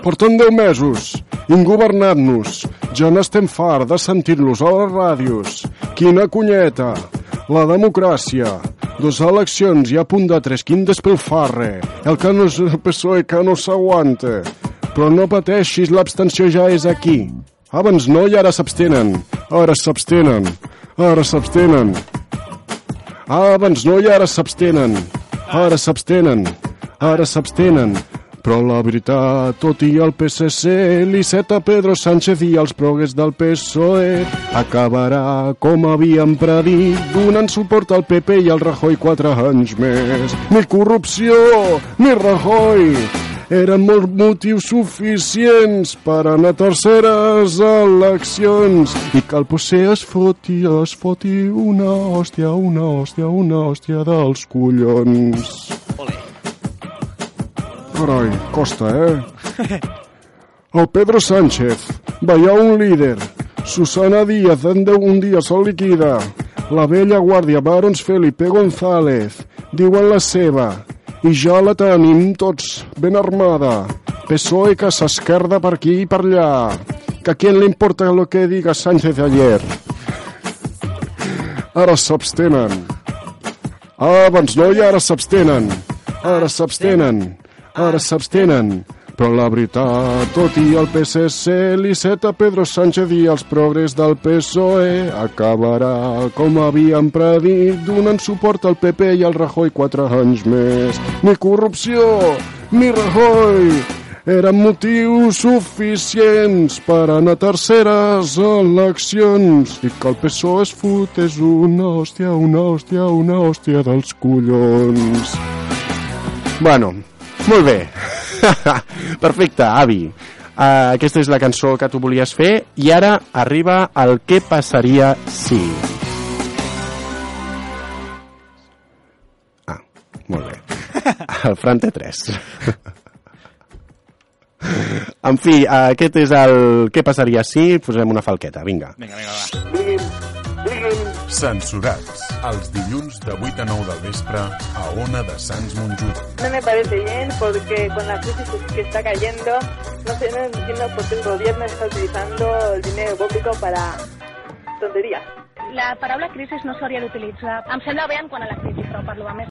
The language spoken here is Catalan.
Porten 10 mesos, ingovernant-nos. Ja n'estem fart de sentir-los a les ràdios. Quina cunyeta! La democràcia. Dos eleccions i a punt de tres, quin despilfarre. El que no és el PSOE que no s'aguanta. Però no pateixis, l'abstenció ja és aquí. Abans no i ara s'abstenen. Ara s'abstenen. Ara s'abstenen. Abans no i ara s'abstenen. Ara s'abstenen. Ara s'abstenen. Però la veritat, tot i el PSC, l'Iceta Pedro Sánchez i els progres del PSOE acabarà, com havíem predit, donant suport al PP i al Rajoy quatre anys més. Ni corrupció, ni Rajoy, eren molts motius suficients per anar a terceres eleccions i que el PSC es foti, es foti una hòstia, una hòstia, una hòstia dels collons. Carai, costa, eh? El Pedro Sánchez, veia un líder. Susana Díaz, en de un dia sol liquida. La vella guàrdia Barons Felipe González, diuen la seva. I ja la tenim tots ben armada. PSOE que s'esquerda per aquí i per allà. Que a qui li importa lo que diga Sánchez ayer? Ara s'abstenen. Abans no i ara s'abstenen. Ara s'abstenen. Ara s'abstenen. Però la veritat, tot i el PSC, l'Iceta Pedro Sánchez i els progres del PSOE acabarà, com havíem predit, donant suport al PP i al Rajoy quatre anys més. Ni corrupció, ni Rajoy, eren motius suficients per anar a terceres eleccions i que el PSOE es fotés una hòstia, una hòstia, una hòstia dels collons. Bueno, molt bé. Perfecte, avi. Uh, aquesta és la cançó que tu volies fer i ara arriba el què passaria si. Ah, molt bé. El Fran té 3. En fi, aquest és el què passaria si posem una falqueta, vinga. Vinga, vinga, va. Censurats. Els dilluns de 8 a 9 del vespre a Ona de Sants Montjuïc. No me parece bien porque con la crisis que está cayendo, no sé, no entiendo por qué el gobierno está utilizando el dinero público para tonterías. La paraula crisi no s'hauria d'utilitzar. Em sembla bé en quant a la crisi, però per lo més